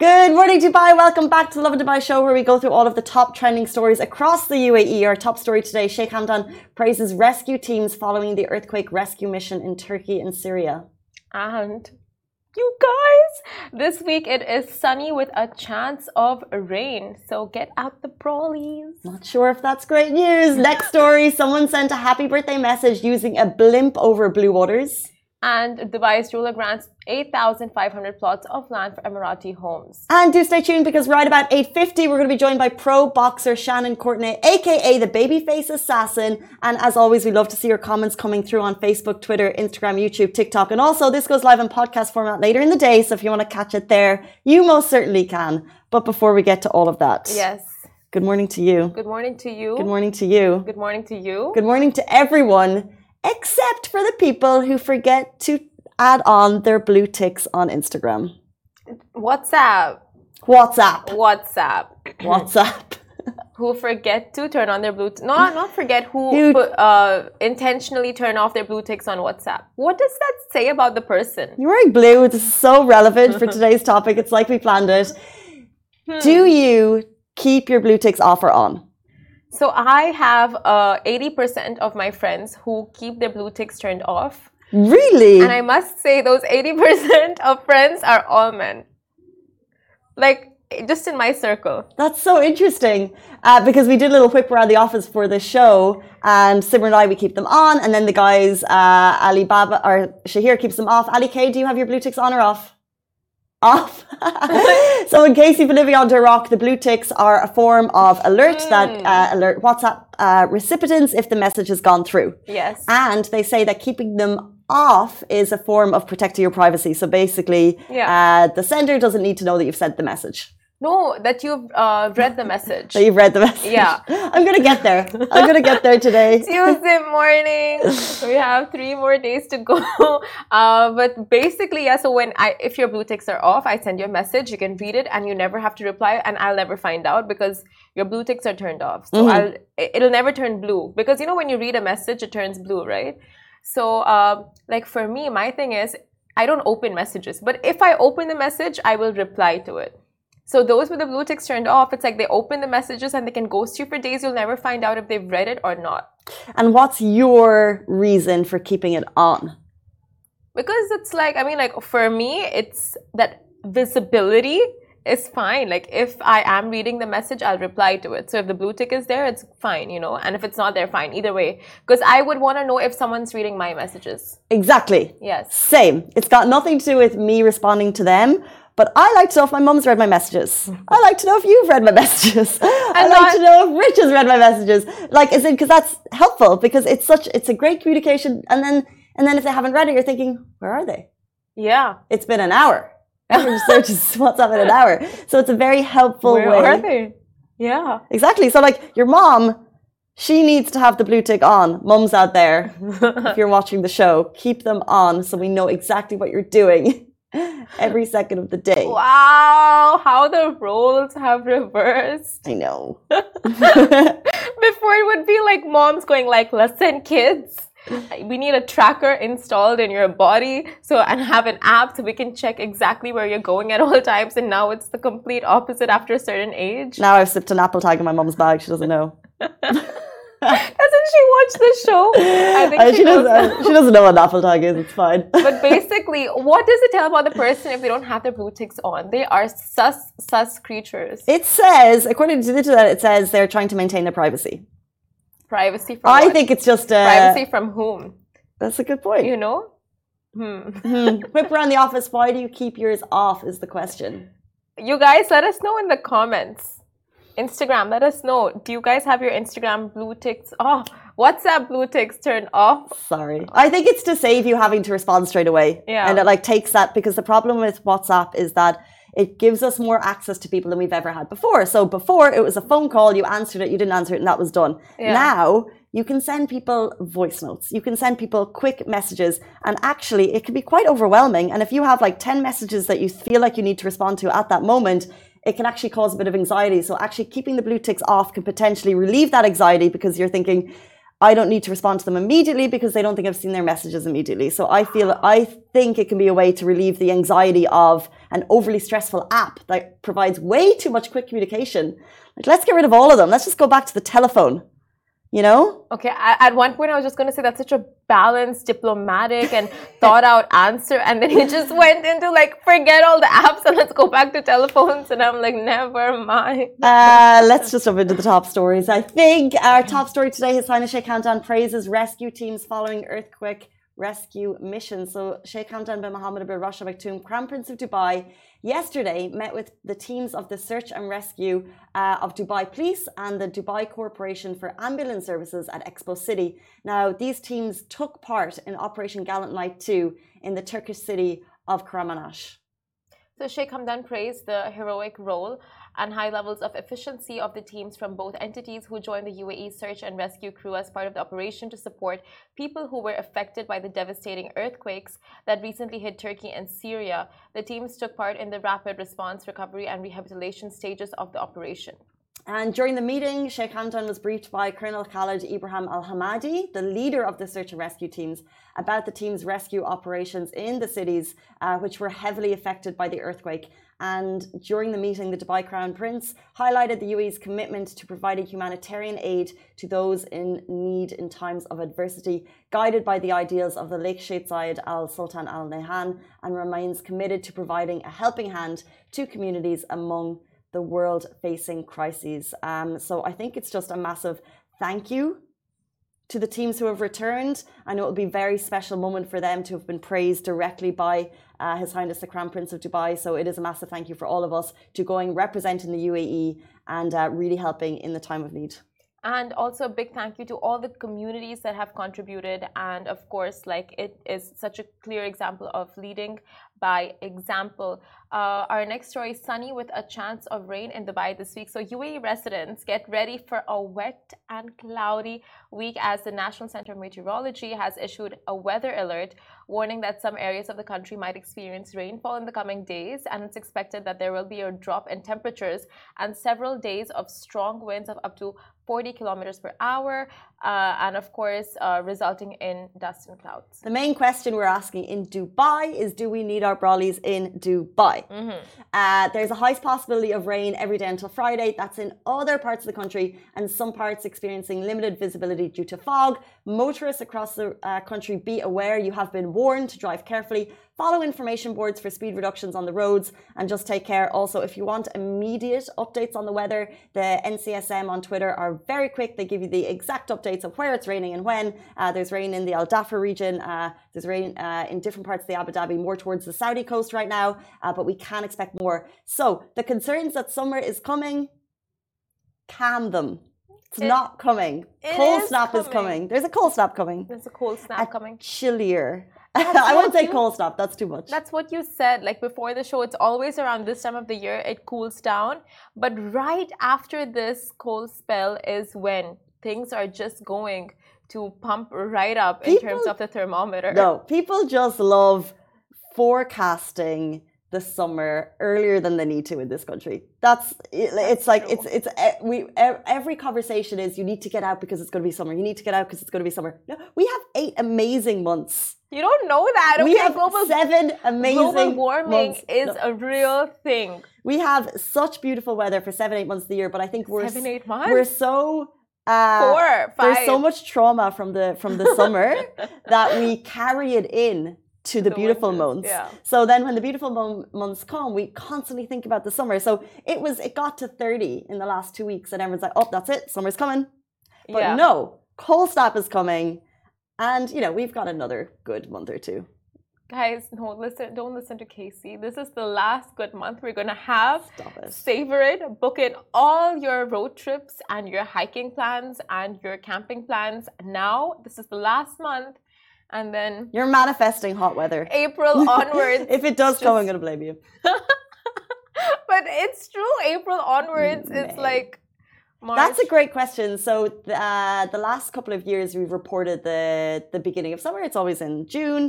Good morning, Dubai. Welcome back to the Lovin Dubai show where we go through all of the top trending stories across the UAE. Our top story today Sheikh Hamdan praises rescue teams following the earthquake rescue mission in Turkey and Syria. And you guys, this week it is sunny with a chance of rain. So get out the brollies. Not sure if that's great news. Next story someone sent a happy birthday message using a blimp over blue waters. And Dubai's ruler grants 8,500 plots of land for Emirati homes. And do stay tuned because right about 8.50 we're going to be joined by pro boxer Shannon Courtney, aka the Babyface Assassin. And as always, we love to see your comments coming through on Facebook, Twitter, Instagram, YouTube, TikTok. And also this goes live in podcast format later in the day. So if you want to catch it there, you most certainly can. But before we get to all of that. Yes. Good morning to you. Good morning to you. Good morning to you. Good morning to you. Good morning to everyone except for the people who forget to add on their blue ticks on Instagram. WhatsApp. WhatsApp. WhatsApp. WhatsApp. who forget to turn on their blue no not forget who, uh, intentionally turn off their blue ticks on whatsapp what does that say about the person You're wearing blue. This is so relevant for today's topic. It's like we planned it. Hmm. Do you keep your blue ticks off or on? So i have uh, 80% of my friends who keep their blue ticks turned off Really? and i must say those 80% of friends are all men like just in my circle That's so interesting uh, because we did a little whip around the office for this show, and Simran and I we keep them on, and then the guys uh, Ali Baba or Shahir keeps them off. Ali K, do you have your blue ticks on or off? Off. so in case you've been living under a rock, the blue ticks are a form of alert that uh, alert WhatsApp uh, recipients if the message has gone through. yes And they say that keeping them off is a form of protecting your privacy. So basically, Yeah. uh, the sender doesn't need to know that you've sent the message. No that you've uh, read the message That you've read the message. Yeah. I'm gonna get there. I'm gonna get there today. Tuesday morning. we have three more days to go. Uh, but basically, yeah. So when I, if your blue ticks are off, I send you a message. You can read it, and you never have to reply, and I'll never find out because your blue ticks are turned off. So I'll, it- it'll never turn blue because you know when you read a message, it turns blue, right? So, um, like for me, my thing is I don't open messages, but if I open the message, I will reply to it. So those with the blue ticks turned off, it's like they open the messages and they can ghost you for days. You'll never find out if they've read it or not. And what's your reason for keeping it on? Because it's like, I mean, like for me, it's that visibility is fine. Like if I am reading the message, I'll reply to it. So if the blue tick is there, it's fine, you know. And if it's not there, fine. Either way, because I would want to know if someone's reading my messages. Exactly. Yes. Same. It's got nothing to do with me responding to them. But I like to know if my mum's read my messages. I like to know if you've read my messages. I like to know if Rich has read my messages. Like, is it because that's helpful? Because it's such, it's a great communication. And then, and then if they haven't read it, you're thinking, where are they? Yeah. It's been an hour. Average search is WhatsApp in an hour. So it's a very helpful Where way. are they? Yeah. Exactly. So like your mom, she needs to have the blue tick on. Mums out there, if you're watching the show, keep them on so we know exactly what you're doing every second of the day. Wow, how the roles have reversed. I know. Before it would be like moms going like, listen, kids, we need a tracker installed in your body so and have an app so we can check exactly where you're going at all times. And now it's the complete opposite after a certain age. now I've slipped an apple tag in my mom's bag. She doesn't know. Doesn't she watch the show? I think Uh, she, she, doesn't, she doesn't know what apple tag is. It's fine. But basically, what does it tell about the person if they don't have their blue ticks on? They are sus sus creatures. It says, according to the internet, it says they're trying to maintain their privacy. Privacy from I what? think it's just uh, privacy from whom? That's a good point. You know? Hmm. Hmm. Whip around the office. Why do you keep yours off? Is the question. You guys, let us know in the comments. Instagram, let us know. Do you guys have your Instagram blue ticks off? WhatsApp blue ticks turned off? Sorry. I think it's to save you having to respond straight away. Yeah. And it like takes that because the problem with WhatsApp is that it gives us more access to people than we've ever had before. So before it was a phone call, you answered it, you didn't answer it, and that was done. Yeah. Now you can send people voice notes. You can send people quick messages. And actually it can be quite overwhelming. And if you have like 10 messages that you feel like you need to respond to at that moment, it can actually cause a bit of anxiety. So actually keeping the blue ticks off can potentially relieve that anxiety because you're thinking, I don't need to respond to them immediately because they don't think I've seen their messages immediately. So I feel I think it can be a way to relieve the anxiety of an overly stressful app that provides way too much quick communication. Like, let's get rid of all of them. Let's just go back to the telephone. You know? Okay, at one point I was just going to say that's such a balanced, diplomatic, and thought out answer. And then he just went into like, forget all the apps and let's go back to telephones. And I'm like, never mind. Uh, let's just jump into the top stories. I think our top story today, His Highness Sheikh Hamdan praises rescue teams following earthquake rescue mission. So Sheikh Hamdan bin Mohammed bin Rashid Maktoum, Crown Prince of Dubai, yesterday met with the teams of the search and rescue uh, of Dubai Police and the Dubai Corporation for Ambulance Services at Expo City. Now, these teams took part in Operation Gallant Knight 2 in the Turkish city of Kahramanmaraş. So Sheikh Hamdan praised the heroic role and high levels of efficiency of the teams from both entities who joined the UAE search and rescue crew as part of the operation to support people who were affected by the devastating earthquakes that recently hit Turkey and Syria. The teams took part in the rapid response, recovery, and rehabilitation stages of the operation. And during the meeting, Sheikh Hamdan was briefed by Colonel Khalid Ibrahim Al Hamadi, the leader of the search and rescue teams, about the team's rescue operations in the cities uh, which were heavily affected by the earthquake. And during the meeting, the Dubai Crown Prince highlighted the UAE's commitment to providing humanitarian aid to those in need in times of adversity, guided by the ideals of the late Sheikh Zayed Al Sultan Al Nahyan, and remains committed to providing a helping hand to communities among the world facing crises. Um, so I think it's just a massive thank you to the teams who have returned. I know it will be a very special moment for them to have been praised directly by uh, His Highness the Crown Prince of Dubai. So it is a massive thank you for all of us to going representing the UAE and uh, really helping in the time of need. And also a big thank you to all the communities that have contributed. And of course, like it is such a clear example of leading by example. Uh, our next story sunny with a chance of rain in Dubai this week. So, UAE residents get ready for a wet and cloudy week as the National Center of Meteorology has issued a weather alert warning that some areas of the country might experience rainfall in the coming days. And it's expected that there will be a drop in temperatures and several days of strong winds of up to 40 kilometers per hour, uh, and of course, uh, resulting in dust and clouds. The main question we're asking in Dubai is do we need our brollies in Dubai? Mm-hmm. Uh, there's a high possibility of rain every day until Friday. That's in other parts of the country, and some parts experiencing limited visibility due to fog. Motorists across the uh, country, be aware you have been warned to drive carefully. Follow information boards for speed reductions on the roads and just take care. Also, if you want immediate updates on the weather, the NCSM on Twitter are very quick. They give you the exact updates of where it's raining and when. Uh, there's rain in the Al Dhafra region. Uh, there's rain uh, in different parts of the Abu Dhabi, more towards the Saudi coast right now, uh, but we can expect more. So the concerns that summer is coming, calm them. It's It- not coming. it Cold snap is coming. coming. There's a cold snap coming. There's a cold snap coming. Chillier. I won't say you- cold snap. That's too much. That's what you said. Like before the show, it's always around this time of the year it cools down. But right after this cold spell is when things are just going to pump right up in terms of the thermometer. No, people just love forecasting the summer earlier than they need to in this country. That's it- it's like it's it's eh, e- we every conversation is you need to get out because it's going to be summer. You need to get out because it's going to be summer. No, we have eight amazing months. You don't know that. we have global, seven amazing global warming is No, a real thing. we have such beautiful weather for seven eight months of the year, but I think we're Seven, eight months? we're so. Uh, Four, five. there's so much trauma from the from the summer that we carry it in to the, The beautiful winters, months. yeah. So then when the beautiful mo- months come, we constantly think about the summer. So it was it got to 30 in the last two weeks and everyone's like, "Oh, that's it. Summer's coming." But yeah. no, cold snap is coming. And you know, we've got another good month or two. Guys, no, listen, don't listen to Casey. This is the last good month we're gonna have. Stop it. Savor it, book in all your road trips and your hiking plans and your camping plans. Now, this is the last month, and then You're manifesting hot weather. April onwards. if it does come, I'm gonna blame you. but it's true, April onwards, it's like March. That's a great question. So uh, the last couple of years, we've reported the the beginning of summer. It's always in June.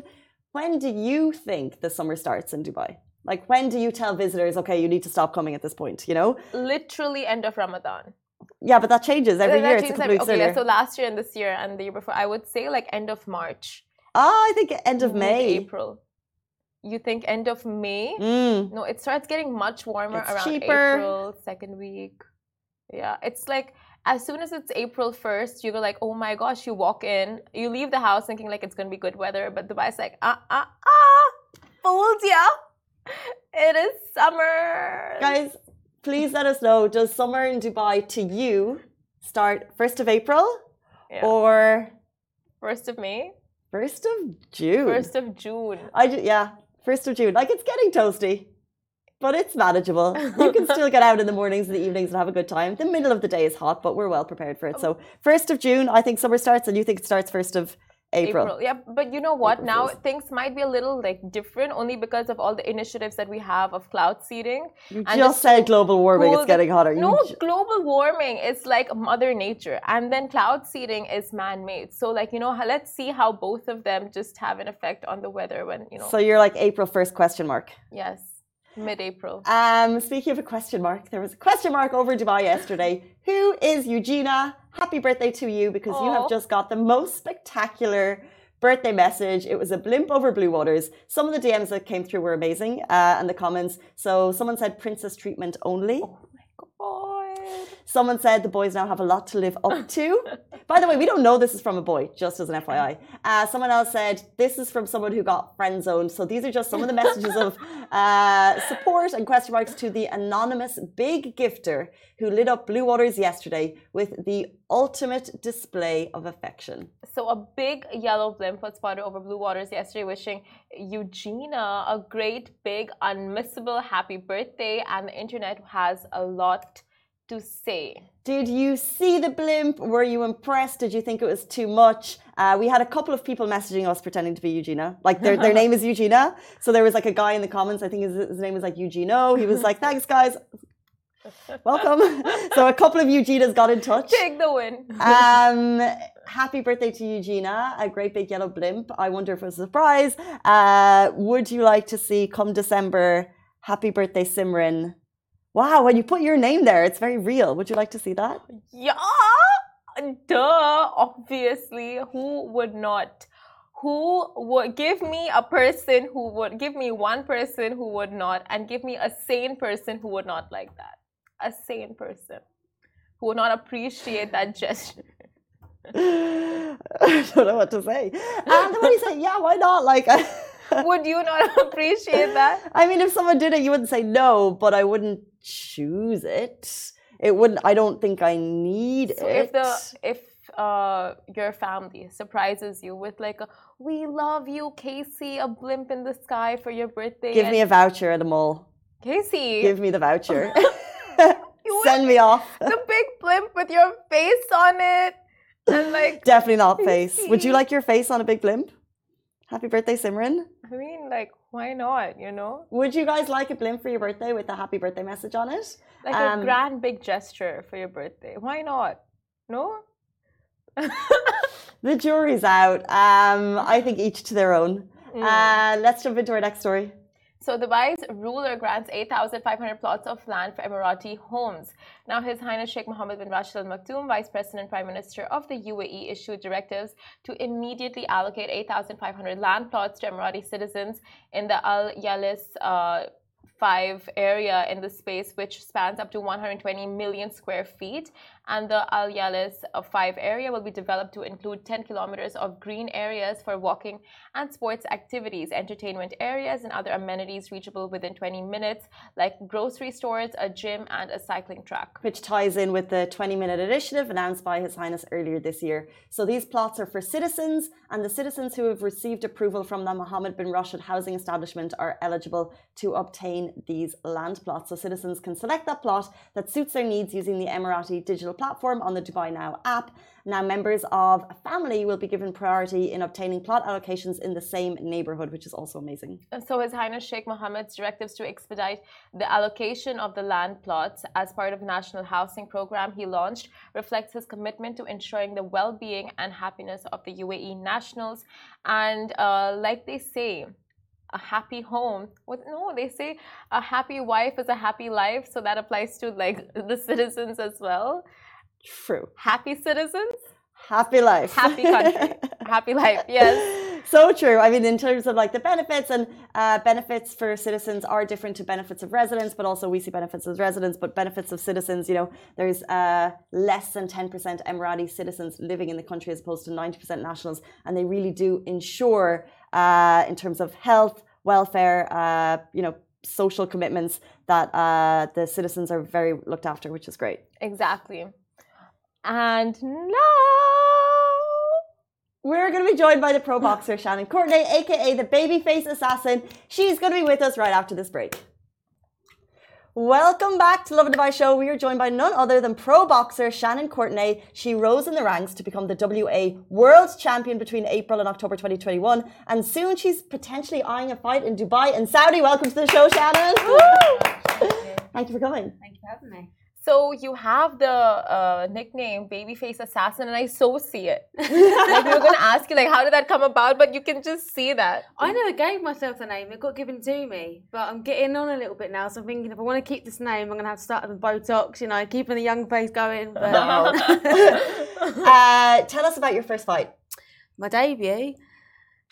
When do you think the summer starts in Dubai? Like when do you tell visitors, okay, you need to stop coming at this point? You know, literally end of Ramadan. Yeah, but that changes every That year. Changes every- okay, yeah, so last year and this year and the year before, I would say like end of March. Ah, I think end of May. April. You think end of May? Mm. No, it starts getting much warmer It's around cheaper. April, second week. Yeah, it's like as soon as it's April 1st, you go like, oh my gosh, you walk in, you leave the house thinking like it's going to be good weather, but Dubai's like, ah, ah, ah, fooled ya. It is summer. Guys, please let us know. Does summer in Dubai to you start 1st of April Yeah. or 1st of May, 1st of June? 1st of June. I yeah, 1st of June. Like it's getting toasty, but it's manageable. You can still get out in the mornings and the evenings and have a good time. The middle of the day is hot, but we're well prepared for it. So 1st of June, I think summer starts, and you think it starts 1st of April. Yeah, but you know what? April now Fools. things might be a little like different only because of all the initiatives that we have of cloud seeding. You And just said global warming, cool- it's getting hotter. You No, global warming is like mother nature, and then cloud seeding is man-made. So, like you know, let's see how both of them just have an effect on the weather when you know. so you're like April 1st question mark. yes, mid-April. Um, speaking of a question mark, there was a question mark over Dubai yesterday. Who is Eugenia? Happy birthday to you because you have just got the most spectacular birthday message. It was a blimp over blue waters. Some of the DMs that came through were amazing uh, and the comments. So someone said princess treatment only. Oh! Someone said the boys now have a lot to live up to. By the way, we don't know this is from a boy, just as an FYI. Uh, someone else said this is from someone who got friend zoned. So these are just some of the messages of uh, support and question marks to the anonymous big gifter who lit up Blue Waters yesterday with the ultimate display of affection. So a big yellow blimp was spotted over Blue Waters yesterday, wishing Eugenia a great, big, unmissable happy birthday, and the internet has a lot to say. Did you see the blimp? Were you impressed? Did you think it was too much? Uh, we had a couple of people messaging us pretending to be Eugenia. Like their, their name is Eugenia. So there was like a guy in the comments, I think his, his name was like Eugeno. He was like, thanks guys. Welcome. so a couple of Eugenias got in touch. Take the win. Um, happy birthday to Eugenia, a great big yellow blimp. I wonder if it was a surprise. Uh, would you like to see come December, happy birthday Simran? Wow, when you put your name there, it's very real. Would you like to see that? Yeah, duh. Obviously, who would not? Who would give me a person who would give me one person who would not, and give me a sane person who would not like that? A sane person who would not appreciate that gesture. I don't know what to say. And when you say, yeah, why not? Like, Would you not appreciate that? I mean, if someone did it, you wouldn't say no, but I wouldn't choose it. It wouldn't, I don't think I need So it. if the if uh, your family surprises you with like a "We love you, Casey," a blimp in the sky for your birthday, Give me a voucher at the mall. Casey, Give me the voucher. Send me off. the big blimp with your face on it, and like Definitely not face. Would you like your face on a big blimp? Happy birthday, Simran. I mean, like why not? You know, Would you guys like a blimp for your birthday with a happy birthday message on it? like Um, a grand big gesture for your birthday. Why not? No. The jury's out. Um, I think each to their own. Mm. Uh, let's jump into our next story. So Dubai's ruler grants 8,500 plots of land for Emirati homes. Now, His Highness Sheikh Mohammed bin Rashid Al Maktoum, Vice President and Prime Minister of the UAE, issued directives to immediately allocate 8,500 land plots to Emirati citizens in the Al Yalayis uh, 5 area in the space, which spans up to 120 million square feet. And the Al Yalayis uh, 5 area will be developed to include 10 kilometers of green areas for walking and sports activities, entertainment areas, and other amenities reachable within 20 minutes, like grocery stores, a gym, and a cycling track. which ties in with the 20 minute initiative announced by His Highness earlier this year. So these plots are for citizens, and the citizens who have received approval from the Mohammed bin Rashid housing establishment are eligible to obtain these land plots. So citizens can select that plot that suits their needs using the Emirati digital platform on the Dubai Now app. Now, members of a family will be given priority in obtaining plot allocations in the same neighborhood, which is also amazing. And so His Highness Sheikh Mohammed's directives to expedite the allocation of the land plots as part of national housing program he launched reflects his commitment to ensuring the well-being and happiness of the UAE nationals. And uh, like they say, a happy home. No, they say a happy wife is a happy life. So that applies to like the citizens as well. True. Happy citizens, Happy life. happy country, happy life. Yes. So true. I mean, in terms of like the benefits and uh, benefits for citizens are different to benefits of residents, but also we see benefits as residents, but benefits of citizens, you know, there's uh, less than 10% Emirati citizens living in the country as opposed to 90% nationals. And they really do ensure, uh, in terms of health, welfare, uh, you know, social commitments that uh, the citizens are very looked after, which is great. Exactly. And now We're going to be joined by the pro boxer Shannon Courtney, aka the babyface assassin. She's going to be with us right after this break. Welcome back to Lovin Dubai Show. We are joined by none other than pro boxer Shannon Courtney. She rose in the ranks to become the WA World Champion between April and October 2021, and soon she's potentially eyeing a fight in Dubai and Saudi. Welcome to the show, Shannon. Thank you for coming. Thank you for having me. So you have the uh, nickname Babyface Assassin, and I so see it. like we were gonna ask you, like, how did that come about? But you can just see that. I never gave myself the name; it got given to me. But I'm getting on a little bit now, so I'm thinking if I want to keep this name, I'm gonna have to start having Botox, you know, keeping the young face going. But uh, tell us about your first fight. my debut.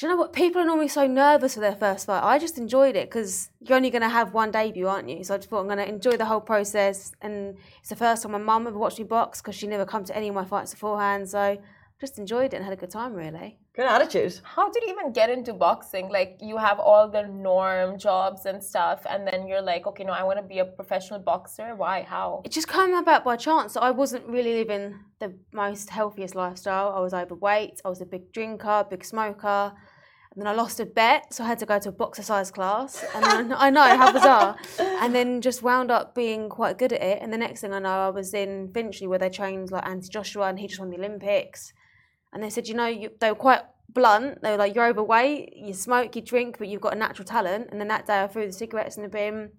Do you know what? People are normally so nervous for their first fight. I just enjoyed it because you're only going to have one debut, aren't you? So I just thought I'm going to enjoy the whole process. And it's the first time my mum ever watched me box because she never come to any of my fights beforehand. So just enjoyed it and had a good time, really. Good attitude. How did you even get into boxing? Like you have all the norm jobs and stuff, and then you're like, okay, no, I want to be a professional boxer. Why? How? It just came about by chance. I wasn't really living the most healthiest lifestyle. I was overweight. I was a big drinker, big smoker. And then I lost a bet, so I had to go to a boxercise class. And then, I know how bizarre. And then just wound up being quite good at it. And the next thing I know, I was in Finchley where they trained like Anthony Joshua, and he just won the Olympics. And they said, you know, you, they were quite blunt. They were like, you're overweight, you smoke, you drink, but you've got a natural talent. And then that day, I threw the cigarettes in the bin,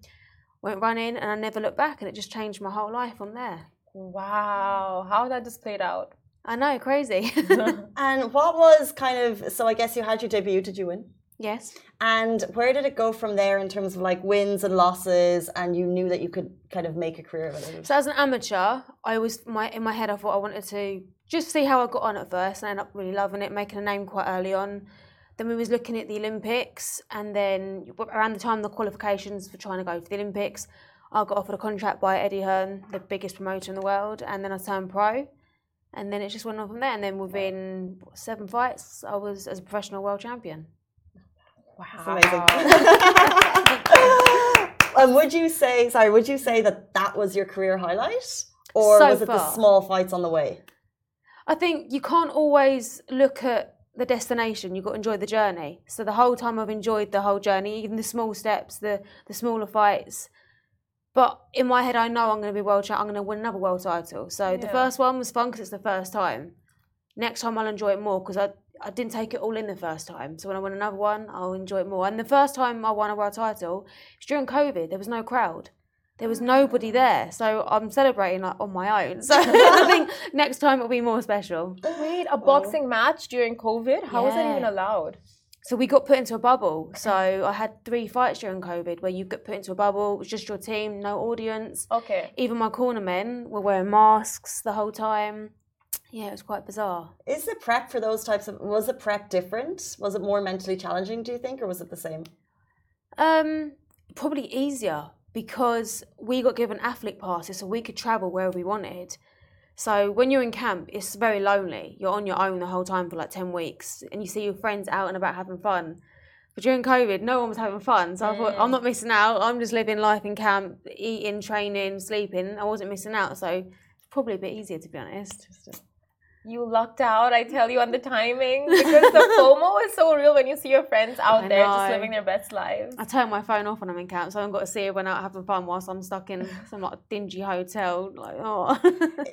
went running, and I never looked back. And it just changed my whole life from there. Wow, how that just played out. I know, crazy. And what was kind of so? I guess you had your debut. Did you win? yes. And where did it go from there in terms of like wins and losses? And you knew that you could kind of make a career of it. So as an amateur, I was my in my head. I thought I wanted to just see how I got on at first, and I ended up really loving it, making a name quite early on. Then we was looking at the Olympics, and then around the time the qualifications for trying to go for the Olympics, I got offered a contract by Eddie Hearn, the biggest promoter in the world, and then I turned pro. And then it just went on from there. And then within what, seven fights, I was as a professional world champion. Wow. It's amazing. and would you say, sorry, would you say that that was your career highlight, or So was it the small fights on the way? I think you can't always look at the destination. You've got to enjoy the journey. So the whole time I've enjoyed the whole journey, even the small steps, the the smaller fights. But in my head, I know I'm going to be world champ. I'm going to win another world title. So the first one was fun because it's the first time. Next time I'll enjoy it more because I I didn't take it all in the first time. So when I win another one, I'll enjoy it more. And the first time I won a world title was during COVID. There was no crowd. There was nobody mm. there. So I'm celebrating like on my own. So I think next time it'll be more special. Wait, a boxing match during COVID? How was that even allowed? So we got put into a bubble. So I had three fights during COVID where you get put into a bubble. It was just your team, no audience. Okay. Even my cornermen were wearing masks the whole time. Yeah, it was quite bizarre. Is the prep for those types of was the prep different? Was it more mentally challenging? Do you think, or was it the same? Um, probably easier because we got given athlete passes, so we could travel wherever we wanted. So when you're in camp, it's very lonely. You're on your own the whole time for like ten weeks, and you see your friends out and about having fun. But during COVID, no one was having fun, so I thought I'm not missing out. I'm just living life in camp, eating, training, sleeping. I wasn't missing out, so it's probably a bit easier to be honest. You lucked out, I tell you, on the timing because the FOMO is so real when you see your friends out I there just living their best lives. I turn my phone off when I'm in camp, so I haven't got to see everyone out having fun whilst I'm stuck in some like dingy hotel. Like, oh.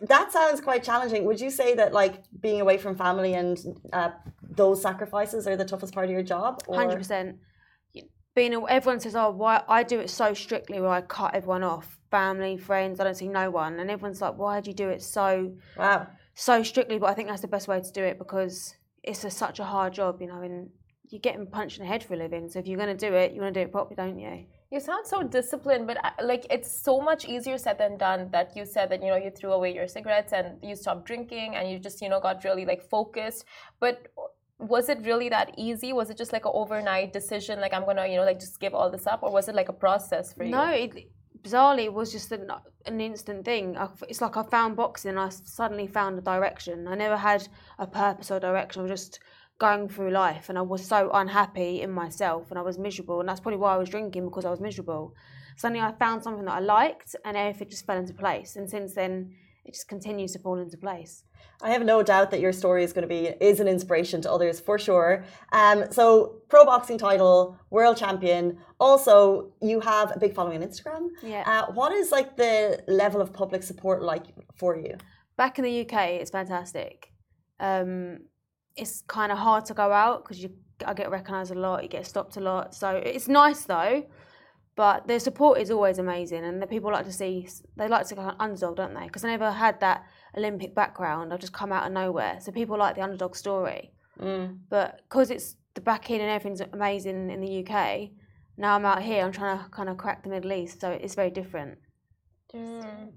That sounds quite challenging. Would you say that like being away from family and uh, those sacrifices are the toughest part of your job? Hundred percent. Being everyone says, "Oh, why?" I do it so strictly where I cut everyone off, family, friends. I don't see no one, and everyone's like, "Why do you do it so Wow. So strictly?" But I think that's the best way to do it because it's a, such a hard job, you know, and you're getting punched in the head for a living. So if you're going to do it, you want to do it properly, don't you? You sound so disciplined, but uh, like it's so much easier said than done. That you said that you know you threw away your cigarettes and you stopped drinking and you just you know got really like focused. But was it really that easy? Was it just like an overnight decision? Like I'm gonna you know like just give all this up, or was it like a process for you? No, it, bizarrely, it was just an, an instant thing. I, it's like I found boxing and I suddenly found a direction. I never had a purpose or direction. I was just going through life and I was so unhappy in myself and I was miserable. And that's probably why I was drinking because I was miserable. Suddenly I found something that I liked and everything just fell into place. And since then, it just continues to fall into place. I have no doubt that your story is going to be is an inspiration to others for sure. Um, so pro boxing title, world champion. Also, you have a big following on Instagram. Yeah. Uh, what is like the level of public support like for you? Back in the UK, it's fantastic. Um, it's kind of hard to go out because you I get recognised a lot, you get stopped a lot. So it's nice though. But the support is always amazing, and the people like to see they like to go underdog, don't they? Because I never had that Olympic background. I've just come out of nowhere, so people like the underdog story. Mm. But because it's the backing and everything's amazing in the UK, now I'm out here. I'm trying to kind of crack the Middle East, so it's very different. Mm.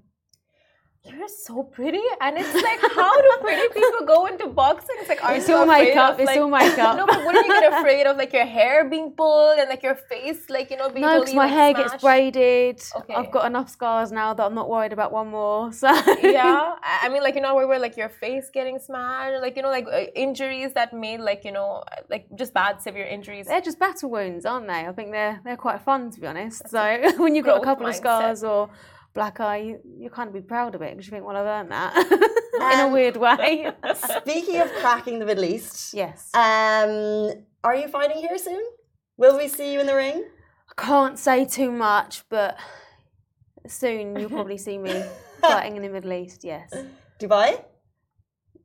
You're so pretty, and it's like, how do pretty people go into boxing? It's like, are It's afraid makeup. of, It's like, all makeup. No, but wouldn't you get afraid of like your hair being pulled and like your face, like you know, being No, totally because my like, hair gets braided. Okay. I've got enough scars now that I'm not worried about one more. So yeah, I mean, like you know, where, where like your face getting smashed, like you know, like uh, injuries that made like you know, like just bad severe injuries. they're just battle wounds, aren't they? I think they're they're quite fun to be honest. So when you've got a couple of scars or black eye, you, of be proud of it because you think, well, I've earned that in a Um, weird way. Speaking of cracking the Middle East, yes. um, are you fighting here soon? Will we see you in the ring? I can't say too much, but soon you'll probably see me fighting in the Middle East. Yes. Dubai?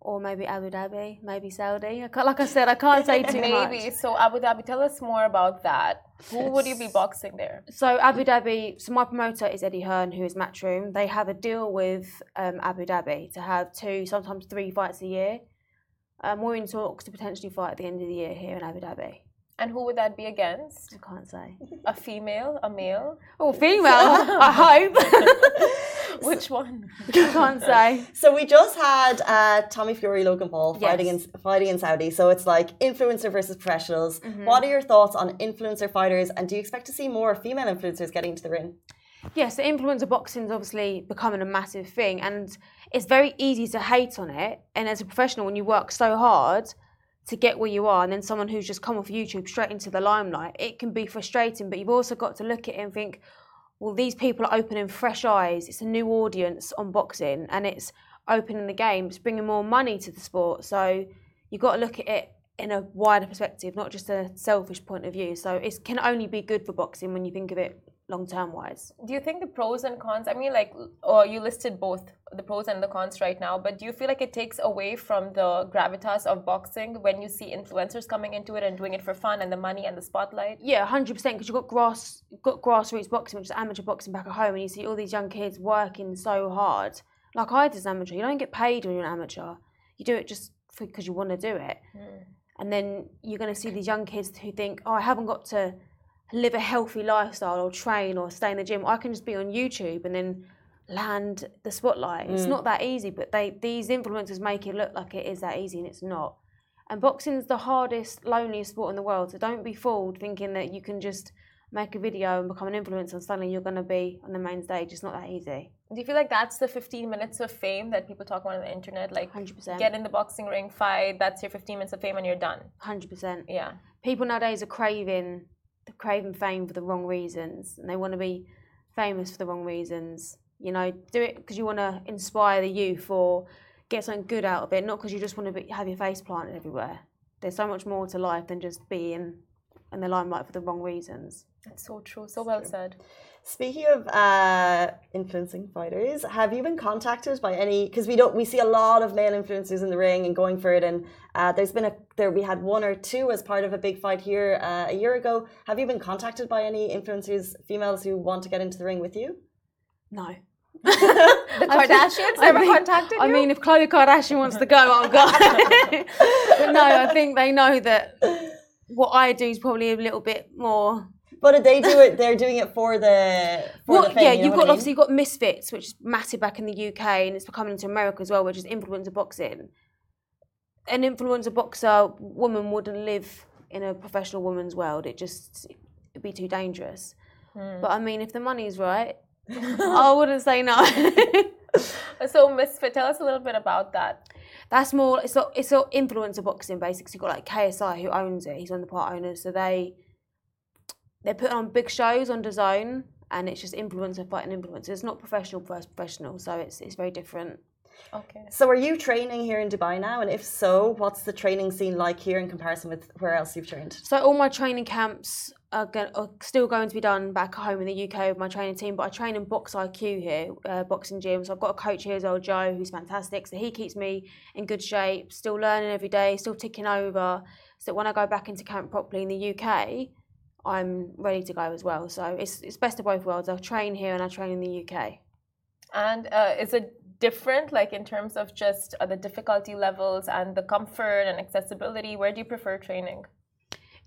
Or maybe Abu Dhabi, maybe Saudi. I like I said, I can't say too Maybe. much. So Abu Dhabi, tell us more about that. Who would you be boxing there? So Abu Dhabi. So my promoter is Eddie Hearn, who is Matchroom. They have a deal with um, Abu Dhabi to have two, sometimes three fights a year. Um, we're in talks to potentially fight at the end of the year here in Abu Dhabi. And who would that be against? I can't say. A female, a male? Oh, female. I hope. Which one? I can't say. So we just had uh, Tommy Fury, Logan Paul fighting Yes. in fighting in Saudi. So it's like influencer versus professionals. Mm-hmm. What are your thoughts on influencer fighters, and do you expect to see more female influencers getting into the ring? Yes, the influencer boxing is obviously becoming a massive thing, and it's very easy to hate on it. And as a professional, when you work so hard to get where you are, and then someone who's just come off YouTube straight into the limelight, it can be frustrating. But you've also got to look at it and think, well, these people are opening fresh eyes. It's a new audience on boxing, and it's opening the game. It's bringing more money to the sport. So you've got to look at it in a wider perspective, not just a selfish point of view. So it can only be good for boxing when you think of it long term wise. Do you think the pros and cons? I mean, like, or you listed both the pros and the cons right now, but do you feel like it takes away from the gravitas of boxing when you see influencers coming into it and doing it for fun and the money and the spotlight? Yeah, hundred percent. Because you've got grass, you've got grassroots boxing, which is amateur boxing back at home, and you see all these young kids working so hard. Like I did as an amateur, you don't get paid when you're an amateur. You do it just because you want to do it. Hmm. And then you're going to see these young kids who think, "Oh, I haven't got to live a healthy lifestyle or train or stay in the gym. I can just be on YouTube and then land the spotlight." It's mm. not that easy, but they these influencers make it look like it is that easy, and it's not. And boxing's the hardest, loneliest sport in the world. So don't be fooled thinking that you can just make a video and become an influencer and suddenly you're going to be on the main stage. It's not that easy. Do you feel like that's the 15 minutes of fame that people talk about on the internet? Like, 100%. get in the boxing ring, fight, that's your 15 minutes of fame, and you're done. 100%. Yeah. People nowadays are craving, craving fame for the wrong reasons and they want to be famous for the wrong reasons. You know, do it because you want to inspire the youth or get something good out of it, not because you just want to be, have your face planted everywhere. There's so much more to life than just being in the limelight for the wrong reasons. That's so true. So well said. Speaking of uh, influencing fighters, have you been contacted by any? Because we don't, we see a lot of male influencers in the ring and going for it. And uh, there's been a there we had one or two as part of a big fight here uh, a year ago. Have you been contacted by any influencers, females who want to get into the ring with you? No. The Kardashians I never mean- contacted you? I mean, if Khloe Kardashian wants to go, I'll go. but no, I think they know that what I do is probably a little bit more But they do it? They're doing it for the for Well, the fame, yeah, you know you've what got I mean? obviously you've got Misfits, which is massive back in the UK, and it's becoming into America as well, which is influencer boxing. An influencer boxer woman wouldn't live in a professional woman's world. It just it'd be too dangerous. Hmm. But I mean, if the money's right, I wouldn't say no. So, Misfit, tell us a little bit about that. That's more. It's not. It's not influencer boxing. Basically, you've got like KSI who owns it. He's one of the part owners. So they they put on big shows on DAZN, and it's just influencer fighting influencer. It's not professional versus professional. So it's it's very different. Okay. So are you training here in Dubai now? And if so, what's the training scene like here in comparison with where else you've trained? So all my training camps are, are still going to be done back at home in the UK with my training team. But I train in Box IQ here, uh, boxing gym. So I've got a coach here as well, Joe, who's fantastic. So he keeps me in good shape, still learning every day, still ticking over. So that when I go back into camp properly in the UK, I'm ready to go as well. So it's it's best of both worlds. I train here and I train in the UK. And uh, is it different, like in terms of just uh, the difficulty levels and the comfort and accessibility? Where do you prefer training?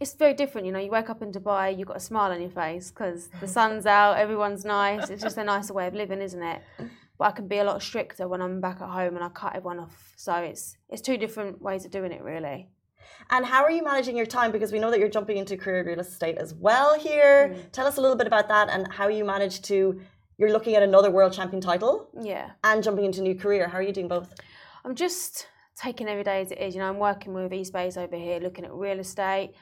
It's very different, you know. You wake up in Dubai, you've got a smile on your face because the sun's out, everyone's nice. It's just a nicer way of living, isn't it? But I can be a lot stricter when I'm back at home and I cut everyone off. So it's it's two different ways of doing it, really. And how are you managing your time? Because we know that you're jumping into career real estate as well here. Mm. Tell us a little bit about that and how you manage to. You're looking at another world champion title Yeah, and jumping into a new career. How are you doing both? I'm just taking every day as it is. You know, I'm working with Espace over here, looking at real estate,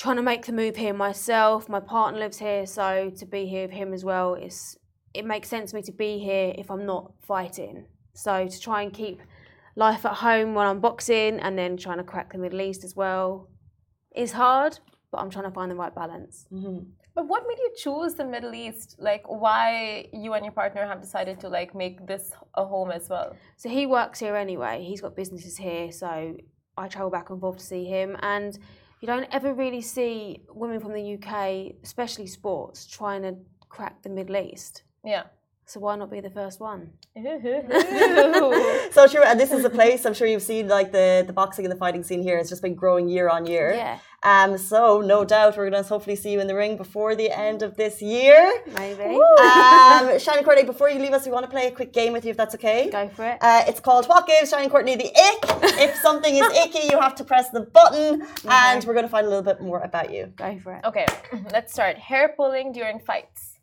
trying to make the move here myself. My partner lives here, so to be here with him as well, it's it makes sense for me to be here if I'm not fighting. So to try and keep life at home when I'm boxing and then trying to crack the Middle East as well is hard, but I'm trying to find the right balance. Mm-hmm. But what made you choose the Middle East? Like, why you and your partner have decided to like make this a home as well? So he works here anyway. He's got businesses here, so I travel back and forth to see him. And you don't ever really see women from the UK, especially sports, trying to crack the Middle East. Yeah. So why not be the first one? So true, and this is a place I'm sure you've seen like the the boxing and the fighting scene here. It's just been growing year on year. Yeah, Um. So no doubt we're going to hopefully see you in the ring before the end of this year. maybe. Um, Shannon Courtney, before you leave us, we want to play a quick game with you if that's okay. Go for it. Uh, it's called What Gives Shannon Courtney the Ick. if something is icky, you have to press the button, and we're going to find a little bit more about you. Go for it. okay, let's start. Hair pulling during fights.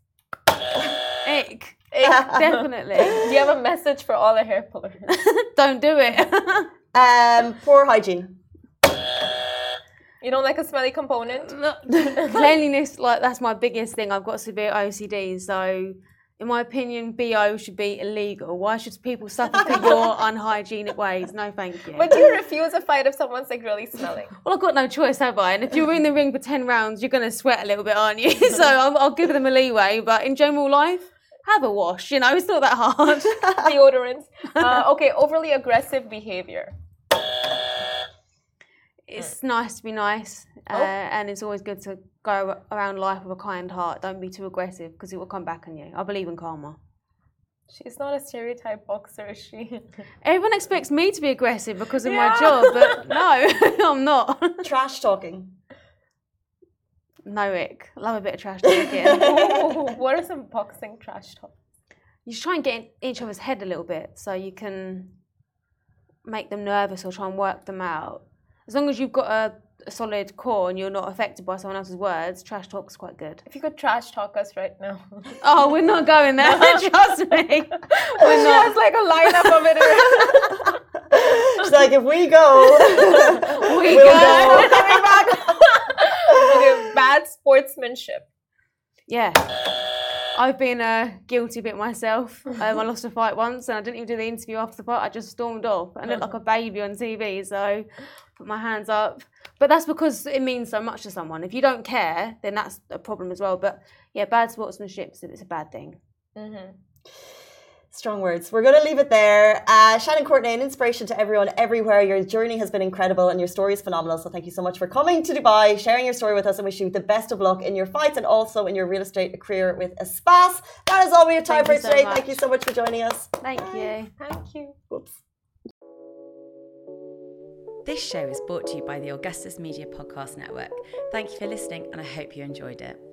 Ick. Definitely. Do you have a message for all the hair pullers? don't do it. Um, poor hygiene. You don't like a smelly component? Cleanliness, like that's my biggest thing. I've got severe OCD, so in my opinion, BO should be illegal. Why should people suffer for your unhygienic ways? No, thank you. But do you refuse a fight if someone's like really smelling? Well, I've got no choice, have I? And if you're in the ring for 10 rounds, you're going to sweat a little bit, aren't you? so I'll, I'll give them a leeway. But in general life, have a wash. You know, it's not that hard. Deodorants. Uh, okay, overly aggressive behavior. it's nice to be nice. Uh, and it's always good to go around life with a kind heart. Don't be too aggressive because it will come back on you. I believe in karma. She's not a stereotype boxer, is she? Everyone expects me to be aggressive because of Yeah. my job, but no, I'm not. Trash talking. No, ick. Love a bit of trash talking. what are some boxing trash talk? you should try and get in each other's head a little bit so you can make them nervous or try and work them out. As long as you've got a, a solid core and you're not affected by someone else's words, trash talk's quite good. If you could trash talk us right now. Oh, we're not going there. Trust me. We're She not. has like a lineup of it. She's like, if we go, We we'll go. go. Coming back. okay, bad sportsmanship. Yeah. I've been a guilty bit myself. Um, I lost a fight once and I didn't even do the interview after the fight. I just stormed off. I looked like a baby on TV, so put my hands up. But that's because it means so much to someone. If you don't care, then that's a problem as well. But yeah, bad sportsmanship is it's a bad thing. Strong words. We're going to leave it there. Uh, Shannon Courtney, an inspiration to everyone everywhere. Your journey has been incredible and your story is phenomenal. So thank you so much for coming to Dubai, sharing your story with us, and wish you the best of luck in your fights and also in your real estate career with Espace. That is all we have time Thank for you so today. much. Thank you so much for joining us. Thank you. Thank you. Whoops. This show is brought to you by the Augustus Media Podcast Network. Thank you for listening, and I hope you enjoyed it.